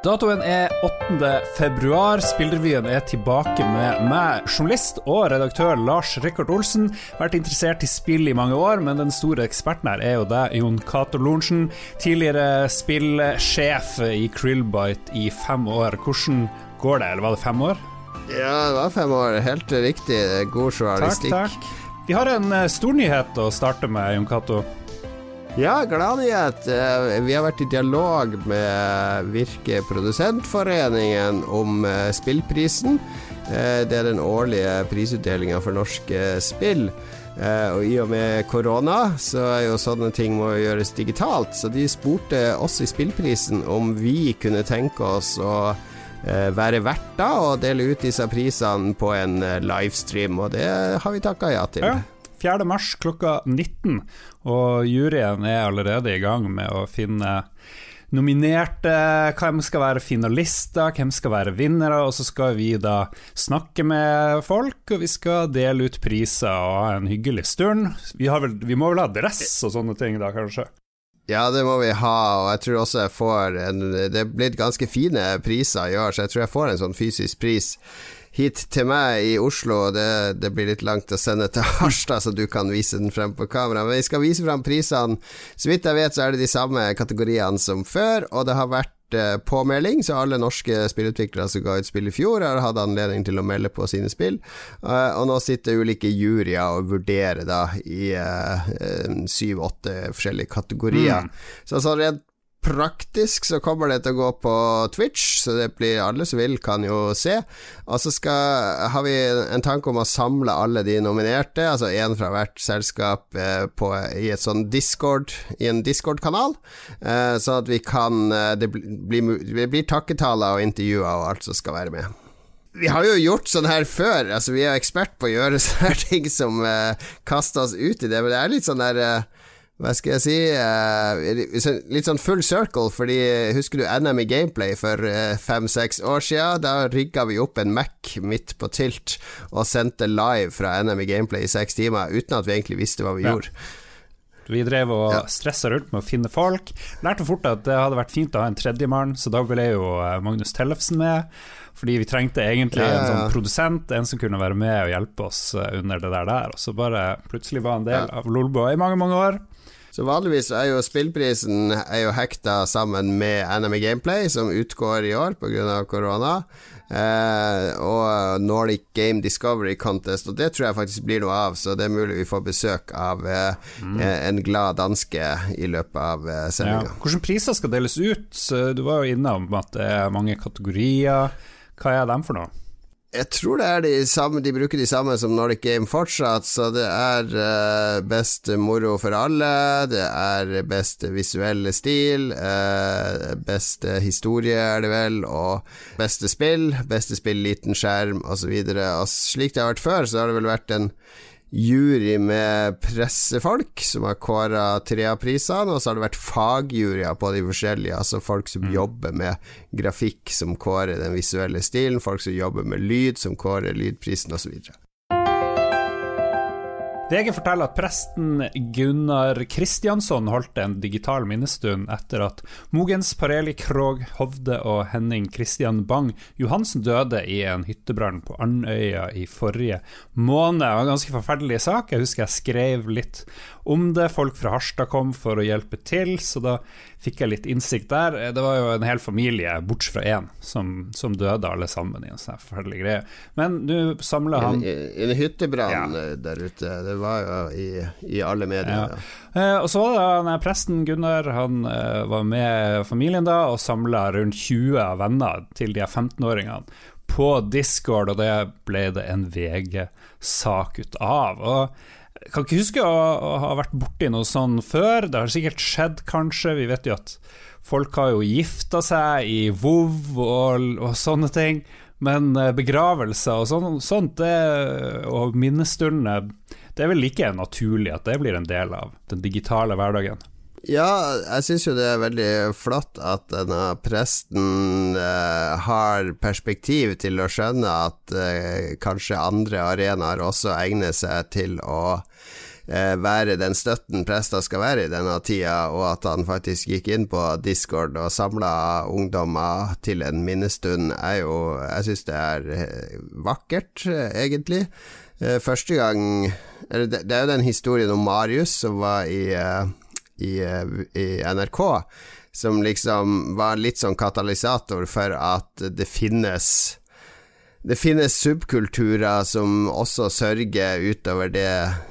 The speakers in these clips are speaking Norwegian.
Datoen er 8. februar. Spillrevyen er tilbake med meg, journalist og redaktør Lars Rikard Olsen. Vært interessert i spill i mange år, men den store eksperten her er jo deg, Jon Cato Lorentzen. Tidligere spillsjef i Krillbite i fem år. Hvordan går det, eller var det fem år? Ja, det var fem år. Helt riktig. God journalistikk. Takk, takk. Vi har en stor stornyhet å starte med, Jon Cato. Ja, glad i at vi har vært i dialog med Virke Produsentforeningen om eh, spillprisen. Eh, det er den årlige prisutdelinga for norske spill. Og i og med korona så er jo sånne ting må gjøres digitalt, så de spurte oss i Spillprisen om vi kunne tenke oss å være verter og dele ut disse prisene på en livestream, og det har vi takka ja til. Ja. 4. mars klokka 19, og juryen er allerede i gang med å finne nominerte, hvem skal være finalister, hvem skal være vinnere, og så skal vi da snakke med folk, og vi skal dele ut priser og ha en hyggelig stund. Vi, vel, vi må vel ha dress og sånne ting da, kanskje? Ja, det må vi ha, og jeg tror også jeg får en Det er blitt ganske fine priser i år, så jeg tror jeg får en sånn fysisk pris hit til meg i Oslo. Det, det blir litt langt å sende til Harstad, så du kan vise den frem på kamera. Men vi skal vise frem prisene. Så vidt jeg vet, så er det de samme kategoriene som før, og det har vært eh, påmelding, så alle norske spillutviklere som ga ut spill i fjor, har hatt anledning til å melde på sine spill. Uh, og nå sitter ulike juryer og vurderer da i eh, syv-åtte forskjellige kategorier. Mm. Så sånn rent praktisk så kommer det til å gå på Twitch, så det blir alle som vil, kan jo se. Og så skal, har vi en tanke om å samle alle de nominerte, altså én fra hvert selskap eh, på, i sånn Discord, i en Discord-kanal, eh, så at vi kan eh, Det blir, det blir takketaler og intervjuer og alt som skal være med. Vi har jo gjort sånn her før, altså vi er ekspert på å gjøre sånne ting som eh, kaster oss ut i det, men det er litt sånn der uh, hva skal jeg si uh, Litt sånn full circle, fordi husker du NM i gameplay for uh, fem-seks år siden? Da rigga vi opp en Mac midt på tilt og sendte live fra NM i gameplay i seks timer, uten at vi egentlig visste hva vi ja. gjorde. Vi drev og ja. stressa rundt med å finne folk. Lærte fort at det hadde vært fint å ha en tredjemann, så da ble jo eh, Magnus Tellefsen med. Fordi vi trengte egentlig ja, ja, en sånn produsent, en som kunne være med og hjelpe oss under det der. der. Og så bare plutselig var en del av Lolbo i mange, mange år. Så vanligvis er jo spillprisen er jo hekta sammen med NME Gameplay, som utgår i år pga. korona. Eh, og Nordic Game Discovery Contest, og det tror jeg faktisk blir noe av. Så det er mulig vi får besøk av eh, mm. en glad danske i løpet av eh, sendinga. Ja. Hvilke priser skal deles ut? Du var jo innom at det er mange kategorier. Hva er dem for noe? Jeg tror det er de samme De bruker de samme som Nordic Game fortsatt, så det er uh, best moro for alle, det er best visuelle stil, uh, beste historie er det vel, og beste spill, beste spill liten skjerm osv. Slik det har vært før, så har det vel vært en jury med pressefolk som har kåra tre av prisene, og så har det vært fagjuryer på de forskjellige, altså folk som mm. jobber med grafikk, som kårer den visuelle stilen, folk som jobber med lyd, som kårer lydprisen, osv. VG forteller at presten Gunnar Kristiansson holdt en digital minnestund etter at Mogens Pareli Krog Hovde og Henning Kristian Bang Johansen døde i en hyttebrann på Andøya i forrige måned. Det var en ganske forferdelig sak. Jeg husker jeg skrev litt om det. Folk fra Harstad kom for å hjelpe til, så da fikk jeg litt innsikt der. Det var jo en hel familie, bortsett fra én, som, som, døde alle sammen i en sånn forferdelig greie. Men nå samler han En, en hyttebrann ja. der ute, det var jo i, i alle medier. Ja. Eh, og så var det presten Gunnar, han eh, var med familien da og samla rundt 20 venner til de 15-åringene på Discord, og det ble det en VG-sak ut av. Og jeg kan ikke huske å, å ha vært borti noe sånn før. Det har sikkert skjedd, kanskje. Vi vet jo at folk har jo gifta seg i VOV og, og sånne ting. Men eh, begravelser og sånt, sånt det, og minnestunder, det er vel like naturlig at det blir en del av den digitale hverdagen. Ja, jeg syns jo det er veldig flott at denne presten eh, har perspektiv til å skjønne at eh, kanskje andre arenaer også egner seg til å eh, være den støtten prester skal være i denne tida, og at han faktisk gikk inn på Discord og samla ungdommer til en minnestund, er jo Jeg syns det er eh, vakkert, eh, egentlig. Eh, første gang det, det er jo den historien om Marius som var i, i, i NRK som liksom var litt sånn katalysator for at det finnes det finnes subkulturer som også sørger utover det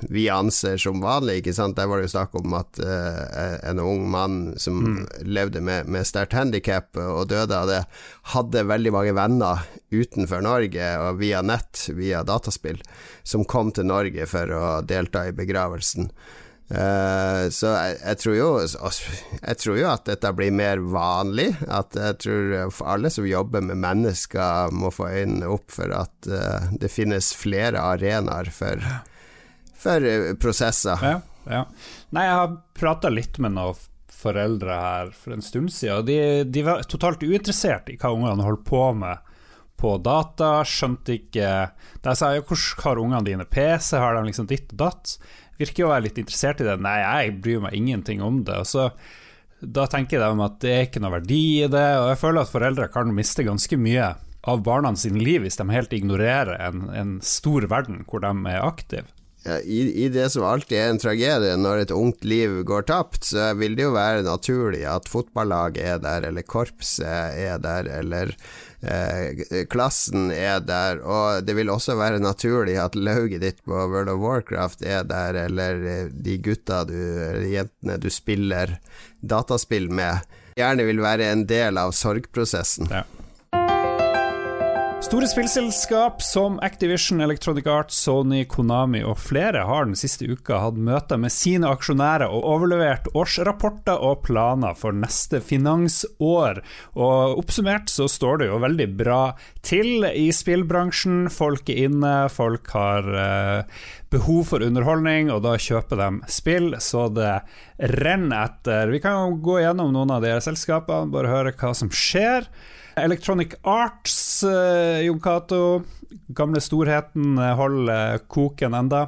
vi anser som vanlig. ikke sant? Der var det jo snakk om at uh, en ung mann som mm. levde med, med sterkt handikap og døde av det, hadde veldig mange venner utenfor Norge og via nett, via dataspill, som kom til Norge for å delta i begravelsen. Uh, så jeg, jeg, tror jo Jeg tror jo at dette blir mer vanlig. At jeg tror alle som jobber med mennesker, må få øynene opp for at uh, det finnes flere arenaer for, for uh, prosesser. Ja, ja. Nei, jeg har prata litt med noen foreldre her for en stund siden, de, de var totalt uinteressert i hva ungene holdt på med på data. Skjønte ikke jeg sa ja, hvordan har ungene dine PC, har de liksom ditt og datt? virker jo å være litt interessert i det. Nei, jeg bryr meg ingenting om det. Og så da tenker de at det er ikke noe verdi i det, og jeg føler at foreldre kan miste ganske mye av barna sine liv hvis de helt ignorerer en, en stor verden hvor de er aktive. Ja, i, i, det som alltid er en tragedie når et ungt liv går tapt, så vil det jo være naturlig at fotballaget er der, eller korpset er der, eller eh, klassen er der, og det vil også være naturlig at lauget ditt på World of Warcraft er der, eller eh, de gutta du, jentene du spiller dataspill med, gjerne vil være en del av sorgprosessen. Ja. Store spillselskap som Activision, Electronic Arts, Sony, Konami og flere har den siste uka hatt møter med sine aksjonærer og overlevert årsrapporter og planer for neste finansår. Og Oppsummert så står det jo veldig bra til i spillbransjen. Folk er inne, folk har eh, behov for underholdning, og da kjøper de spill så det renner etter. Vi kan gå gjennom noen av de selskapene, bare høre hva som skjer. Electronic Arts, uh, Jon Cato. Gamle storheten eh, holder koken enda.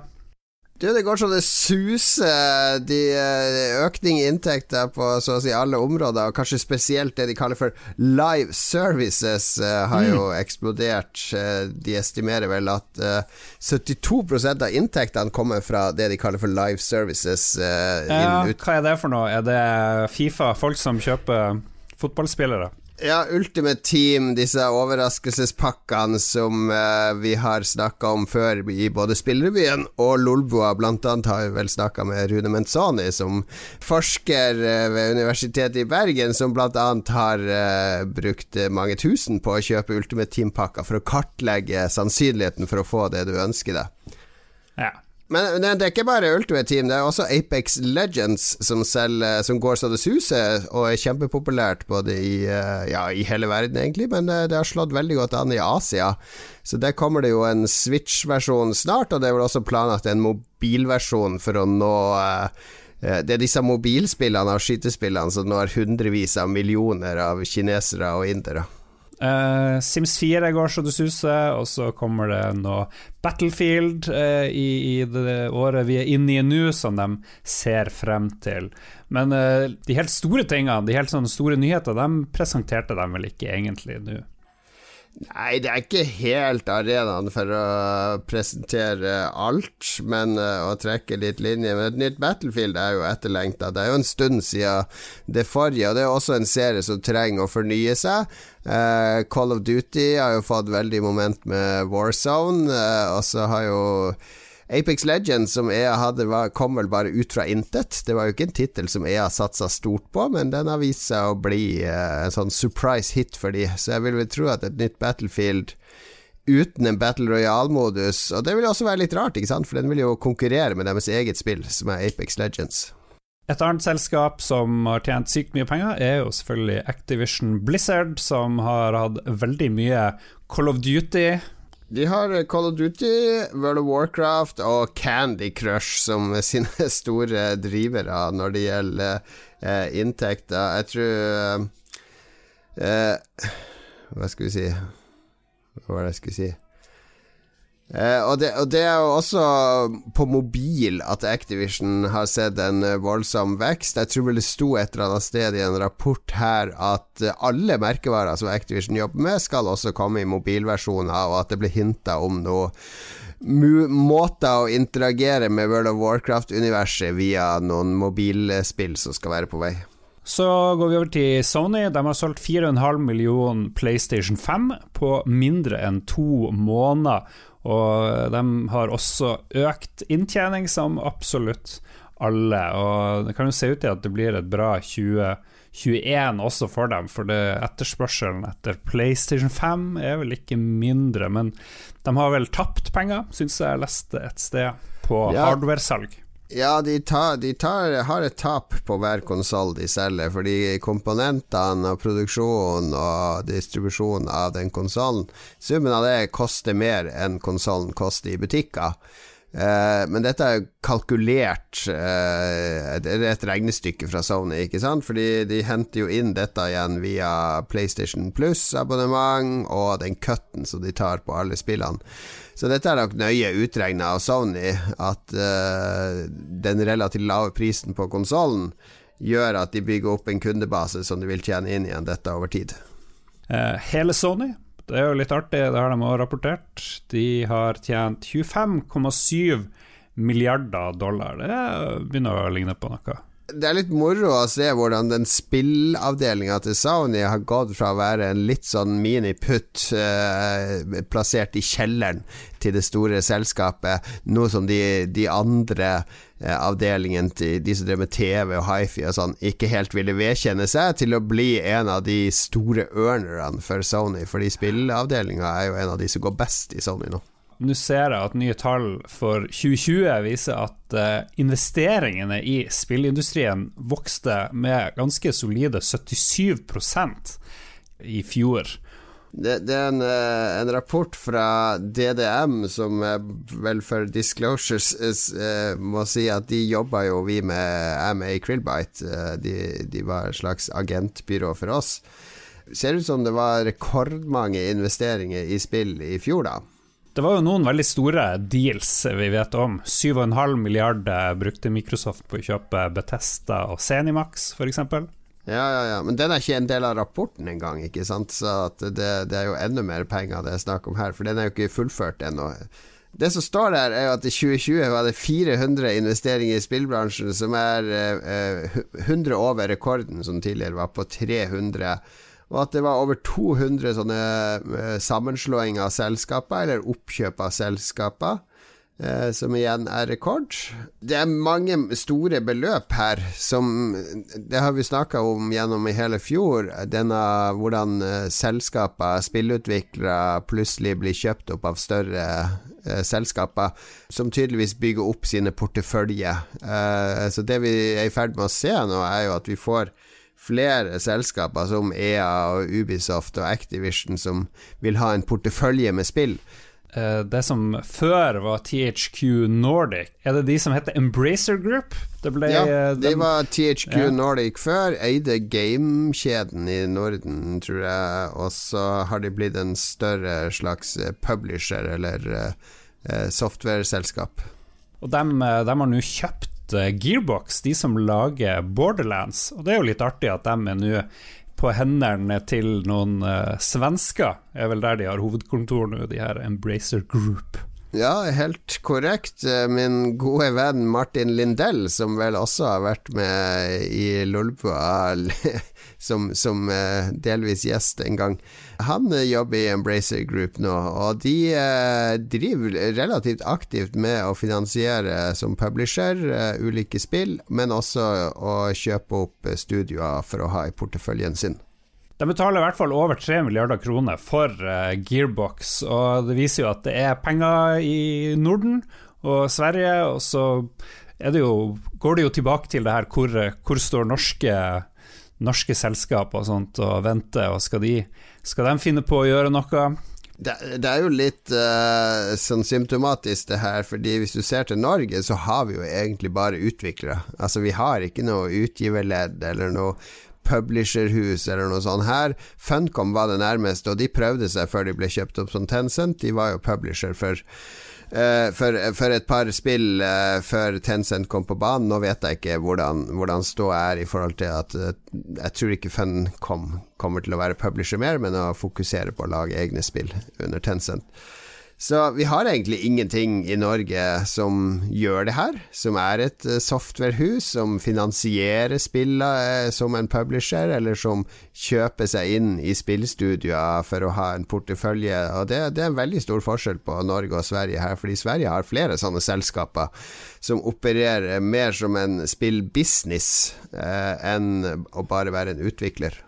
Du, det går så det suser. De, eh, økning i inntekter på så å si alle områder, og kanskje spesielt det de kaller for live services, uh, har jo mm. eksplodert. De estimerer vel at uh, 72 av inntektene kommer fra det de kaller for live services. Uh, ja, hva er det for noe? Er det Fifa, folk som kjøper fotballspillere? Ja, Ultimate Team, disse overraskelsespakkene som uh, vi har snakka om før i både Spillrevyen og Lolbua. Blant annet har vi vel snakka med Rune Menzani, som forsker uh, ved Universitetet i Bergen, som blant annet har uh, brukt mange tusen på å kjøpe Ultimate Team-pakker for å kartlegge sannsynligheten for å få det du ønsker deg. Ja. Men det er ikke bare Ultimate Team, det er også Apex Legends som, selger, som går så det suser, og er kjempepopulært både i, eh, ja, i hele verden, egentlig, men det, det, har slått veldig godt an i Asia. Så der kommer det jo en Switch-versjon snart, og det er vel også planlagt en mobilversjon for å nå uh, det er disse mobilspillene og skytespillene som når hundrevis av millioner av kinesere og indere. Uh, Sims 4 går så det suser, og så kommer det noe Battlefield uh, i, i, det året vi er inne i nå, som de ser frem til. Men uh, de helt store tingene, de helt sånne store nyheter, de presenterte de vel ikke egentlig nå. Nei, det er ikke helt arenaen for å presentere alt, men uh, å trekke litt linje. Men et nytt Battlefield er jo etterlengta. Det er jo en stund siden det forrige, og det er også en serie som trenger å fornye seg. Uh, Call of Duty har jo fått veldig moment med Warzone, uh, og så har jo Apex Legends, som EA hadde, var, kom vel bare ut fra intet. Det var jo ikke en tittel som EA satsa stort på, men den har vist seg å bli uh, en sånn surprise hit for de. Så jeg vil vel tro at et nytt Battlefield uten en Battle Royale-modus Og det vil også være litt rart, ikke sant? for den vil jo konkurrere med deres eget spill, som er Apex Legends. Et annet selskap som har tjent sykt mye penger, er jo selvfølgelig Activision Blizzard, som har hatt veldig mye Call of Duty de har Call of Duty, World of Warcraft og Candy Crush som sine store drivere når det gjelder eh, inntekter. Jeg tror eh, Hva skal vi si Hva var det jeg skulle si? Uh, og, det, og, det, er jo også på mobil at Activision har sett en voldsom vekst. Jeg tror vel det sto et eller annet sted i en rapport her at alle merkevarer som Activision jobber med, skal også komme i mobilversjoner, og at det ble hinta om noe måter å interagere med World of Warcraft-universet via noen mobilspill som skal være på vei. Så går vi over til Sony. De har solgt 4,5 millioner PlayStation 5 på mindre enn to måneder. Og de har også økt inntjening som absolutt alle. Og det kan jo se ut til at det blir et bra 2021 også for dem, for det etterspørselen etter PlayStation 5 er vel ikke mindre. Men de har vel tapt penger, syns jeg leste et sted, på ja. hardware-salg. Ja, de, tar, de tar, har et tap på hver konsoll de selger, fordi komponentene og produksjonen og distribusjonen av den konsollen, summen av det koster mer enn konsollen koster i butikker. Uh, men dette er jo kalkulert Det er et regnestykke fra Sony, ikke sant? Fordi de henter jo inn dette igjen via PlayStation Plus-abonnement og den cutten som de tar på alle spillene. Så dette er nok nøye utregna av Sony, at uh, den relativt lave prisen på konsollen gjør at de bygger opp en kundebase som de vil tjene inn igjen dette over tid. Hele Sony, det er jo litt artig, det har de også rapportert. De har tjent 25,7 milliarder dollar. Det begynner å ligne på noe det er litt moro å se hvordan den spillavdelinga til Sony har gått fra å være en litt sånn miniputt eh, plassert i kjelleren til det store selskapet, noe som de, de andre avdelingen til de som drev med TV og hifi og sånn, ikke helt ville vedkjenne seg, til å bli en av de store earnerne for Sony, fordi spilleavdelinga er jo en av de som går best i Sony nå. Nå ser jeg at nye tall for 2020 viser at uh, investeringene i spillindustrien vokste med ganske solide 77% i fjor. Det, det er en, uh, en, rapport fra DDM som for disclosures må si at de jobba jo vi med MA Krillbite. De, de var et slags agentbyrå for oss. Ser ut som det var rekordmange investeringer i spill i fjor, da. Det var jo noen veldig store deals vi vet om. 7,5 milliarder brukte Microsoft på å kjøpe Betesta og Zenimax, f.eks. Ja, ja, ja, men den er ikke en del av rapporten engang, ikke sant. Så det, det, er jo enda mer penger det er snakk om her, for den er jo ikke fullført ennå. Det som står der, er jo at i 2020 var det 400 investeringer i spillbransjen, som er eh, 100 over rekorden som tidligere var på 300 og at det var over 200 sånne uh, sammenslåinger av selskaper, eller oppkjøp av selskaper, som igjen er rekord. Det er mange store beløp her, som Det har vi snakka om gjennom i hele fjor, denne hvordan uh, selskaper, spillutviklere, plutselig blir kjøpt opp av større selskaper, som tydeligvis bygger opp sine porteføljer. så det vi er i ferd med å se nå, er jo at vi får flere selskaper som EA og Ubisoft og Activision som vil ha en portefølje med spill. Eh, det som før var THQ Nordic, er det de som heter Embracer Group? Ble, ja, eh, de var THQ ja. Nordic før, eide gamekjeden i Norden, tror jeg, og så har de blitt en større slags eh, publisher eller uh, software-selskap. Og dem, de har nå kjøpt Gearbox, de som lager Borderlands. Og det er jo litt artig at de er nå på hendene til noen uh, svensker, er vel der de har hovedkontor nå, de her Embracer Group. Ja, helt korrekt. Eh, min gode venn Martin Lindell, som vel også har vært med i Lolbua som, som delvis gjest en gang, han eh, jobber i Embracer Group nå, og de eh, driver relativt aktivt med å finansiere som publisher eh, ulike spill, men også å kjøpe opp studioer for å ha i porteføljen sin. De betaler i hvert fall over 3 milliarder kroner for Gearbox, og det viser jo at det er penger i Norden og Sverige, og så det jo, går det jo tilbake til det her hvor, hvor står norske, norske selskap og sånt og venter, og skal de skal de finne på å gjøre noe? Det, det er jo litt uh, sånn symptomatisk det her, fordi hvis du ser til Norge, så har vi jo egentlig bare utviklere. Altså vi har ikke noe utgiverledd eller noe publisherhus eller noe sånt her. Funcom var det nærmeste, og de prøvde seg før de ble kjøpt opp som Tencent. De var jo publisher for Uh, for, for, et par spill uh, før Tencent kom på banen. Nå vet jeg ikke hvordan, hvordan ståa er i forhold til at uh, Jeg tror ikke Funcom kommer til å være publisher mer, men å fokusere på å lage egne spill under Tencent. Så vi har egentlig ingenting i Norge som gjør det her, som er et eh, softwarehus som finansierer spillene eh, som en publisher, eller som kjøper seg inn i spillstudioer for å ha en portefølje. Og det, det, er en veldig stor forskjell på Norge og Sverige her, fordi Sverige har flere sånne selskaper som opererer mer som en spillbusiness eh, enn å bare være en utvikler.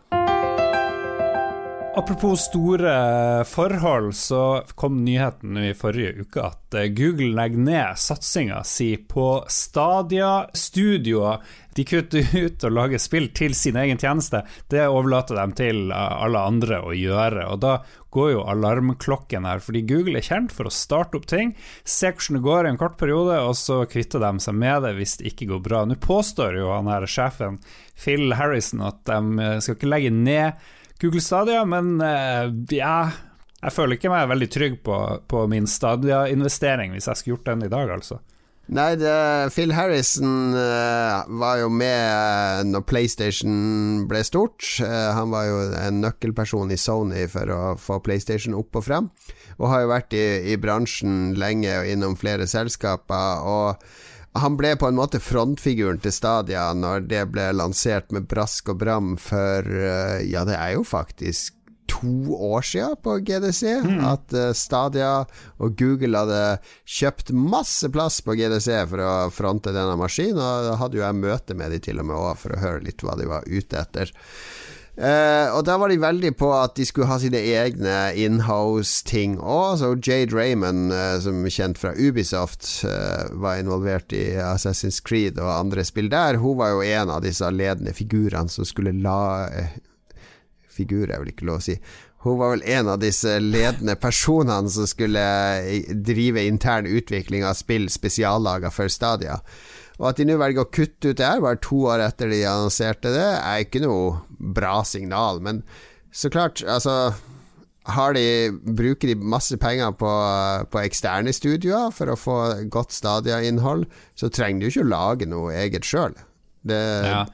Apropos store forhold, så kom nyheten i forrige uke at eh, Google legger ned satsinga si på Stadia Studioer. De kutter ut å lage spill til sin egen tjeneste. Det overlater de til eh, alle andre å gjøre. Og da går jo alarmklokken her, fordi Google er kjent for å starte opp ting, se hvordan det går i en kort periode, og så kvitter de seg med det hvis det ikke går bra. Nå påstår jo han her sjefen, Phil Harrison, at de eh, skal ikke legge ned Google Stadia, men uh, ja Jeg føler ikke meg veldig trygg på, på min Stadia-investering hvis jeg skulle gjort den i dag, altså. Nei, det, Phil Harrison uh, var jo med uh, når PlayStation ble stort. Uh, han var jo en nøkkelperson i Sony for å få PlayStation opp og frem, og har jo vært i, i bransjen lenge og innom flere selskaper. Og han ble på en måte frontfiguren til Stadia når det ble lansert med brask og bram for Ja, det er jo faktisk to år siden på GDC mm. at Stadia og Google hadde kjøpt masse plass på GDC for å fronte denne maskinen, og da hadde jo jeg møte med de til og med òg for å høre litt hva de var ute etter. Uh, og da var de veldig på at de skulle ha sine egne inhouse-ting òg. Så Jade Raymond, uh, som er kjent fra Ubisoft, uh, var involvert i Assassin's Creed og andre spill der. Hun var jo en av disse ledende figurene som skulle la Figur er vel ikke lov å si. Hun var vel en av disse ledende personene som skulle drive intern utvikling av spill spesiallaga for Stadia. Og at de nå velger å kutte ut det her, bare to år etter de annonserte det, er ikke noe bra signal. Men så klart, altså de, bruker de masse penger på, på eksterne studioer for å få godt Stadia-innhold, så trenger de jo ikke å lage noe eget sjøl. Ja.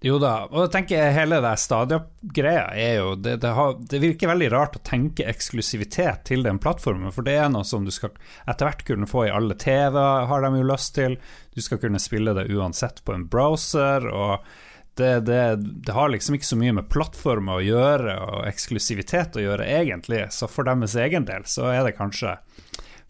Jo da, og jeg tenker hele det Stadia-greia er jo det, det, har, det, virker veldig rart å tenke eksklusivitet til den plattformen, for det er noe som du skal etter hvert kunne få i alle TV, har de jo lyst til. Du skal kunne spille det uansett på en browser, og det, det har liksom ikke så mye med plattformer å gjøre og eksklusivitet å gjøre, egentlig, så for deres egen del så er det kanskje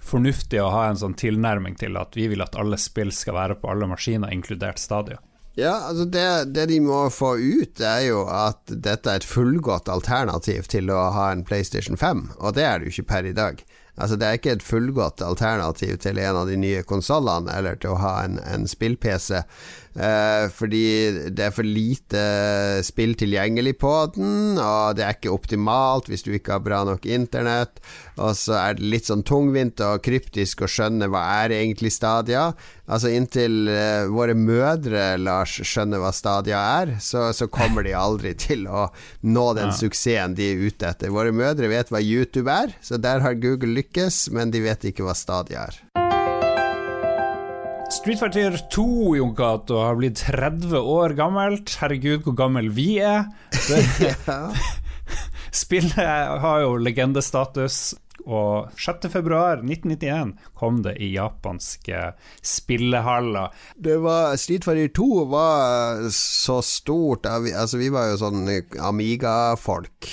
fornuftig å ha en sånn tilnærming til at vi vil at alle spill skal være på alle maskiner, inkludert Stadia. Ja, altså det, det, de må få ut, er jo at dette er et fullgodt alternativ til å ha en PlayStation 5, og det er det jo ikke per i dag. Altså Det er ikke et fullgodt alternativ til en av de nye konsollene, eller til å ha en, en spill-PC. Eh, fordi det er for lite spill tilgjengelig på den, og det er ikke optimalt hvis du ikke har bra nok internett. Og så er det litt sånn tungvint og kryptisk å skjønne hva er egentlig Stadia. Altså Inntil eh, våre mødre, Lars, skjønner hva Stadia er, så, så kommer de aldri til å nå den ja. suksessen de er ute etter. Våre mødre vet hva YouTube er, så der har Google lykkes, men de vet ikke hva Stadia er. Street Fighter 2 Jon Cato, har blitt 30 år gammelt. Herregud, hvor gammel vi er. Spillet har jo legendestatus. Og 6.2.1991 kom det i japanske spillehaller. Det var, Street Fighter 2 var så stort Altså Vi var jo sånn Amiga-folk,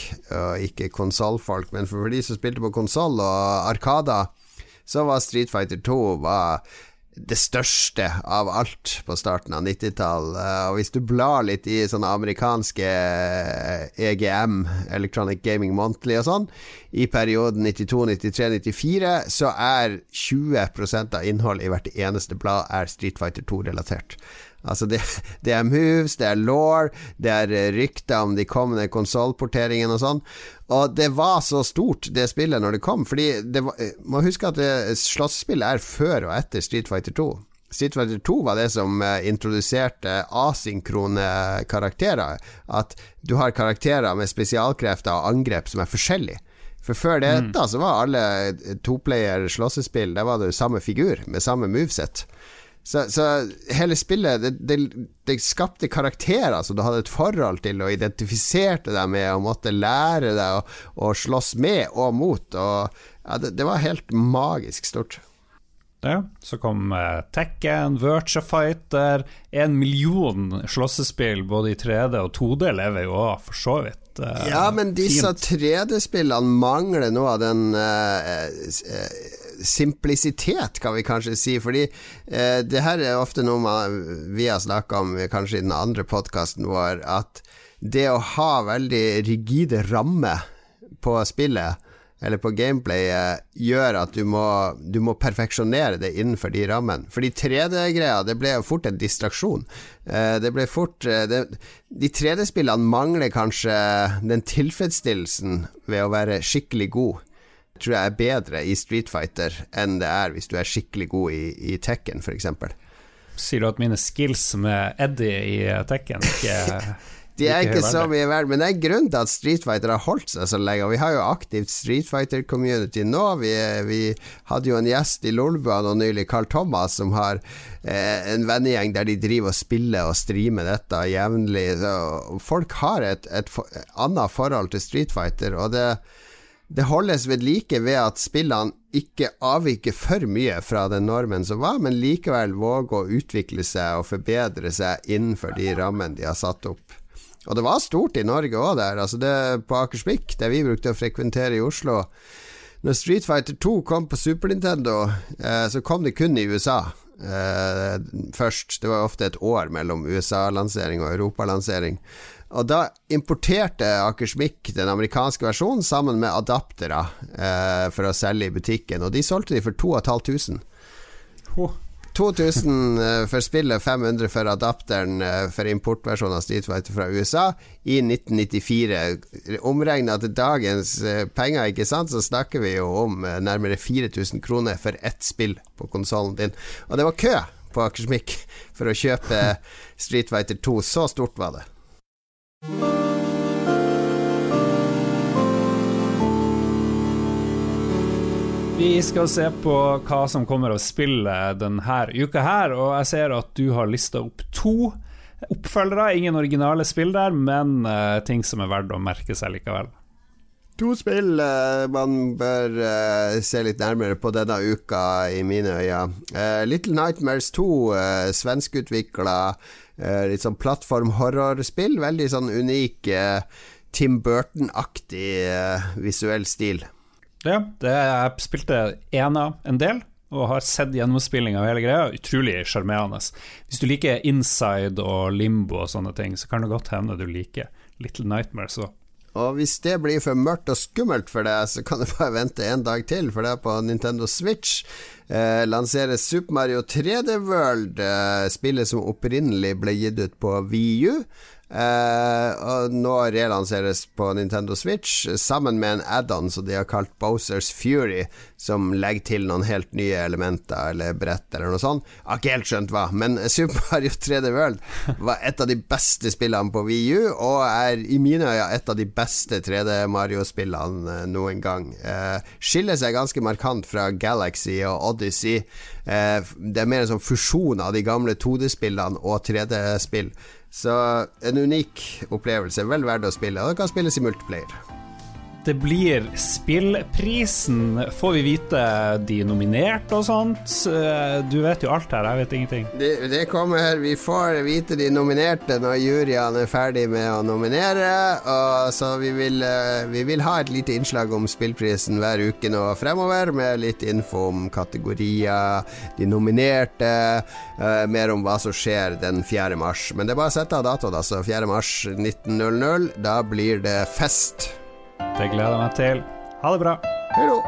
ikke konsollfolk. Men for de som spilte på konsoll og Arkada, så var Street Fighter 2 var det største av alt på starten av 90-tallet. Og hvis du blar litt i sånne amerikanske EGM, eh, e Electronic Gaming Monthly og sånn, i perioden 92, 93, 94, så er 20 av innholdet i hvert eneste blad er Street Fighter 2-relatert. Altså det, det, er moves, det er law, det er eh, rykter om de kommende konsollporteringene og sånn. Og det var så stort, det spillet, når det kom. Fordi det var, eh, må huske at slåssespill er før og etter Street Fighter 2. Street Fighter 2 var det som introduserte asynkrone karakterer. At du har karakterer med spesialkrefter og angrep som er forskjellige. For før det mm. så var alle toplayer slåssespill Der var det samme figur med samme moveset. Så, så, hele spillet det, det, det, skapte karakterer som du hadde et forhold til, og identifiserte deg med, og måtte lære deg å, å slåss med og mot. Og, ja, det, det var helt magisk stort. Ja, så kom uh, Tekken, Virtua Fighter En million slåssespill både i 3D og 2D lever jo òg, for så vidt. Uh, ja, men disse 3D-spillene mangler noe av den uh, simplisitet, kan vi kanskje si. Fordi det her er ofte noe man, vi har snakka om kanskje i den andre podkasten vår, at det å ha veldig rigide rammer på spillet eller på gameplayet, gjør at du må, du må perfeksjonere det innenfor de rammene. Fordi 3D-greia, det ble jo fort en distraksjon. Eh, det ble fort eh, det, De 3D-spillene mangler kanskje den tilfredsstillelsen ved å være skikkelig god. Tror jeg er bedre i Street Fighter enn det er hvis du er skikkelig god i, i Tekken, f.eks. Sier du at mine skills med Eddie i Tekken ikke De er ikke så mye verdt, men det er grunnen til at Street Fighter har holdt seg så lenge. Og vi har jo aktivt Street Fighter-community nå. Vi, vi, hadde jo en gjest i Lolbua nå nylig, Carl Thomas, som har eh, en vennegjeng der de driver og spiller og streamer dette jevnlig. Folk har et, et, et, annet forhold til Street Fighter, og det, det holdes ved like ved at spillene ikke avviker for mye fra den normen som var, men likevel våger å utvikle seg og forbedre seg innenfor de rammene de har satt opp. Og det var stort i Norge òg der. Altså det På Akersvik, der vi brukte å frekventere i Oslo Når Street Fighter 2 kom på Super Nintendo, eh, så kom det kun i USA. Eh, først. Det var ofte et år mellom USA-lansering og Europa-lansering. Og da importerte Akersmik den amerikanske versjonen sammen med adaptere eh, for å selge i butikken, og de solgte de for 2500. Oh. 2000 eh, for spillet, 500 for adapteren eh, for importversjonen av Street Fighter fra USA i 1994. Omregna til dagens eh, penger, ikke sant, så snakker vi jo om nærmere 4000 kroner for ett spill på konsollen din. Og det var kø på Akersmik for å kjøpe Street Fighter 2. Så stort var det. Vi skal se på hva som kommer av spillet denne uka her, og jeg ser at du har lista opp to oppfølgere. Ingen originale spill der, men uh, ting som er verdt å merke seg likevel. To spill uh, man bør uh, se litt nærmere på denne uka, i mine øyne. Little Nightmares 2, uh, svenskutvikla, litt sånn plattform-horrorspill. Veldig sånn unik Tim Burton-aktig visuell stil. Ja, det, jeg spilte ena en del, og har sett gjennomspilling av hele greia. Utrolig sjarmerende. Hvis du liker Inside og Limbo og sånne ting, så kan det godt hende du liker Little Nightmares òg. Og hvis det blir for mørkt og skummelt for deg, så kan du bare vente en dag til, for det er på Nintendo Switch. Eh, lanseres Super Mario 3D World, eh, spillet som opprinnelig ble gitt ut på VU. Uh, og nå relanseres på Nintendo Switch sammen med en add-on som de har kalt Bowsers Fury, som legger til noen helt nye elementer eller brett eller noe sånt. Jeg har ikke helt skjønt hva, men Super Mario 3D World var et av de beste spillene på VU, og er i mine øyne et av de beste 3D Mario-spillene uh, noen gang. Eh, skiller seg ganske markant fra Galaxy og Odyssey. det er mer en sånn fusjon av de gamle 2D-spillene og 3D-spill. Så en unik opplevelse. Vel verdt å spille. Og det kan spilles i multiplayer. Det blir spillprisen. Får vi vite de nominerte og sånt? Eh, du vet jo alt her, jeg vet ingenting. Det, det kommer. Vi får vite de nominerte når juryene er ferdig med å nominere. Og så vi vil, eh, vi vil ha et lite innslag om spillprisen hver uke nå fremover, med litt info om kategorier, de nominerte, uh, mer om hva som skjer den 4. mars. Men det er bare å sette av datoen, altså. 4. mars 1900. Da blir det fest. Det gleder jeg meg til. Ha det bra. Hei då.